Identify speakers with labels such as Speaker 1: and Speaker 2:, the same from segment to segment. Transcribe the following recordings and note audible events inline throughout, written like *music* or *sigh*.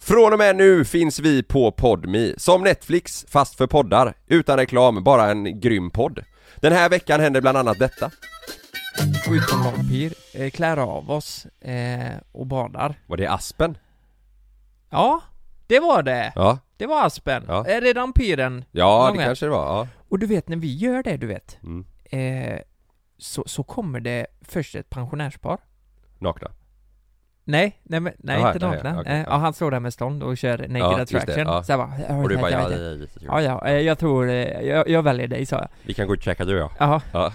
Speaker 1: från och med nu finns vi på Podmi som Netflix fast för poddar. Utan reklam, bara en grym podd. Den här veckan händer bland annat detta.
Speaker 2: Utom vampyr, eh, klär av oss eh, och badar.
Speaker 1: Var det Aspen?
Speaker 2: Ja, det var det.
Speaker 1: Ja,
Speaker 2: Det var Aspen.
Speaker 1: Ja.
Speaker 2: Är det vampyren?
Speaker 1: ja det
Speaker 2: Många.
Speaker 1: kanske det var, ja.
Speaker 2: Och du vet när vi gör det, du vet.
Speaker 1: Mm.
Speaker 2: Eh, så, så kommer det först ett pensionärspar.
Speaker 1: Nakna.
Speaker 2: Nej, nej, men, nej
Speaker 1: Jaha,
Speaker 2: inte
Speaker 1: nej,
Speaker 2: nakna.
Speaker 1: okej,
Speaker 2: eh,
Speaker 1: ja.
Speaker 2: han står där med stånd och kör naked
Speaker 1: Ja, just det,
Speaker 2: attraction.
Speaker 1: ja.
Speaker 2: Så jag bara,
Speaker 1: Och du bara ja,
Speaker 2: ja,
Speaker 1: ja,
Speaker 2: ja, eh, jag tror, eh, jag, jag väljer dig sa jag.
Speaker 1: Vi kan gå och checka du ja.
Speaker 2: Jaha.
Speaker 1: Ja.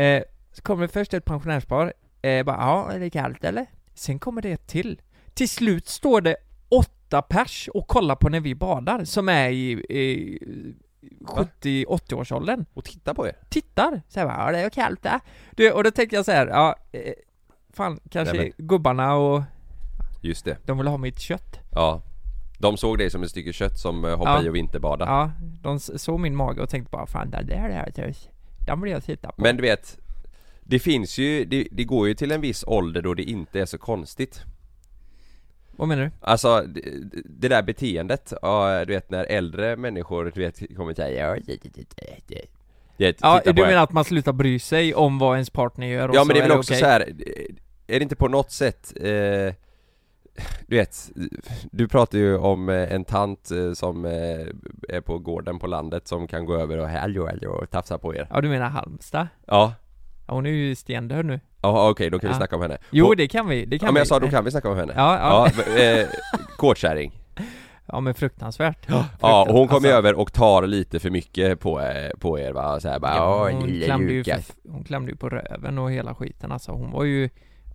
Speaker 2: Eh, så kommer det först ett pensionärspar, eh, bara ja, är det kallt eller? Sen kommer det ett till. Till slut står det åtta pers och kollar på när vi badar, som är i, i 70-80-årsåldern.
Speaker 1: Och titta på er.
Speaker 2: Tittar! Så jag bara, ja det är kallt där. Du, och då tänker jag så här, ja, eh, fan kanske
Speaker 1: Nej,
Speaker 2: gubbarna och
Speaker 1: Just det.
Speaker 2: de vill ha mitt kött.
Speaker 1: Ja. De såg dig som ett stycke kött som eh, hoppar
Speaker 2: Ja.
Speaker 1: i och vinterbada.
Speaker 2: Ja, de såg min mage och tänkte bara, fan det där är det, den vill jag titta på.
Speaker 1: Men du vet, det finns ju, det, det går ju till en viss ålder då det inte är så konstigt.
Speaker 2: Vad menar du?
Speaker 1: Alltså, det, där beteendet, ja, du vet när äldre människor, du vet, kommer säga ja,
Speaker 2: Ja, du menar att man slutar bry sig om vad ens partner gör och
Speaker 1: Ja men det är väl också
Speaker 2: okej?
Speaker 1: så här. är det inte på något sätt, eh, du vet, du pratar ju om eh, en tant eh, som eh, är på gården på landet som kan gå över och hallå hallå och tafsa på er.
Speaker 2: Ja du menar Halmstad?
Speaker 1: Ja,
Speaker 2: hon är ju stendöd nu.
Speaker 1: Ja okej då kan vi
Speaker 2: Ja.
Speaker 1: snacka om henne.
Speaker 2: Jo
Speaker 1: Och-
Speaker 2: det kan vi, det kan
Speaker 1: Ja men
Speaker 2: vi.
Speaker 1: jag sa då kan vi snacka om henne.
Speaker 2: Ja, ja,
Speaker 1: Ja, men, eh, kåtkärring. *laughs*
Speaker 2: Ja men fruktansvärt.
Speaker 1: Ja, och hon kommer
Speaker 2: Alltså,
Speaker 1: över och tar lite för mycket på, på er va, så här bara
Speaker 2: Ja, hon, klämde ju för, hon klämde ju på röven och hela skiten alltså, hon var ju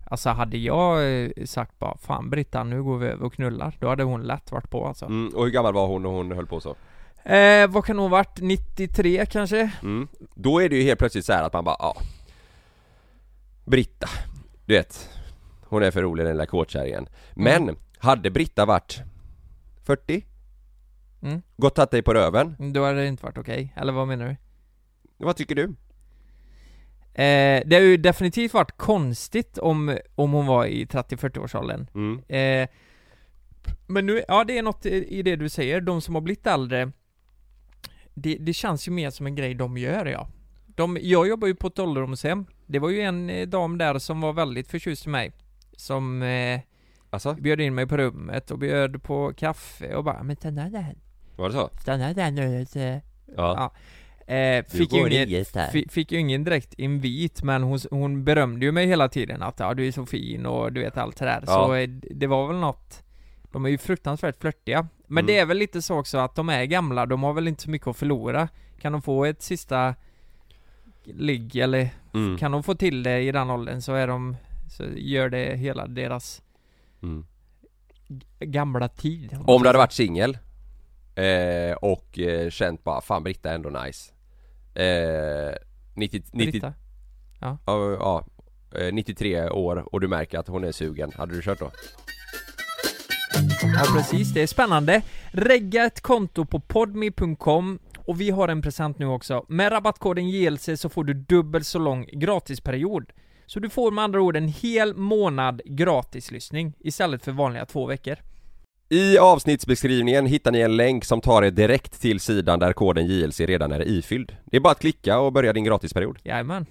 Speaker 2: Alltså hade jag eh, sagt bara Fan Britta nu går vi över och knullar Då hade hon lätt varit på alltså
Speaker 1: mm, Och hur gammal var hon när hon höll på så?
Speaker 2: eh, Vad kan hon varit? 93 kanske?
Speaker 1: Mm. Då är det ju helt plötsligt så här att man bara, ja Britta, du vet Hon är för rolig den lilla kåtkärringen Men,
Speaker 2: Mm.
Speaker 1: hade Britta varit 40?
Speaker 2: Mm.
Speaker 1: Gått tagit dig på röven?
Speaker 2: Då hade det inte varit okej, eller vad menar du?
Speaker 1: Vad tycker du?
Speaker 2: Eh, det har ju definitivt varit konstigt om, om hon var i 30-40-årsåldern
Speaker 1: Mm.
Speaker 2: Eh, men nu, ja det är något i det du säger, de som har blivit äldre det, det känns ju mer som en grej de gör ja. De, Jag jobbar ju på ett ålderdomshem. Det var ju en eh, dam där som var väldigt förtjust i mig Som eh,
Speaker 1: Alltså,
Speaker 2: bjöd in mig på rummet och bjöd på kaffe och bara 'Men stanna där,
Speaker 1: var det så?
Speaker 2: stanna där nu' så,
Speaker 1: Ja,
Speaker 2: Ja. Eh, fick, ju ingen, fi- fick ju ingen direkt invit men hon, hon berömde ju mig hela tiden att ja, du är så fin och du vet allt det där
Speaker 1: Ja.
Speaker 2: Så eh, det var väl något De är ju fruktansvärt flörtiga Men
Speaker 1: Mm.
Speaker 2: det är väl lite så också att de är gamla, de har väl inte så mycket att förlora Kan de få ett sista ligg eller
Speaker 1: mm.
Speaker 2: kan de få till det i den åldern så är de Så gör det hela deras
Speaker 1: Mm.
Speaker 2: gamla tid
Speaker 1: Om du hade varit singel eh, och eh, känt bara, fan Britta är ändå nice eh, 90, 90,
Speaker 2: Britta.
Speaker 1: ja, ja, eh, 93 år och du märker att hon är sugen, hade du kört då?
Speaker 2: Ja precis, det är spännande. Regga ett konto på podme.com Och vi har en present nu också. Med rabattkoden JLC så får du dubbelt så lång gratisperiod. Så du får med andra ord en hel månad gratislyssning istället för vanliga två veckor.
Speaker 1: I avsnittsbeskrivningen hittar ni en länk som tar er direkt till sidan där koden JLC redan är ifylld. Det är bara att klicka och börja din gratisperiod.
Speaker 2: Jajamän.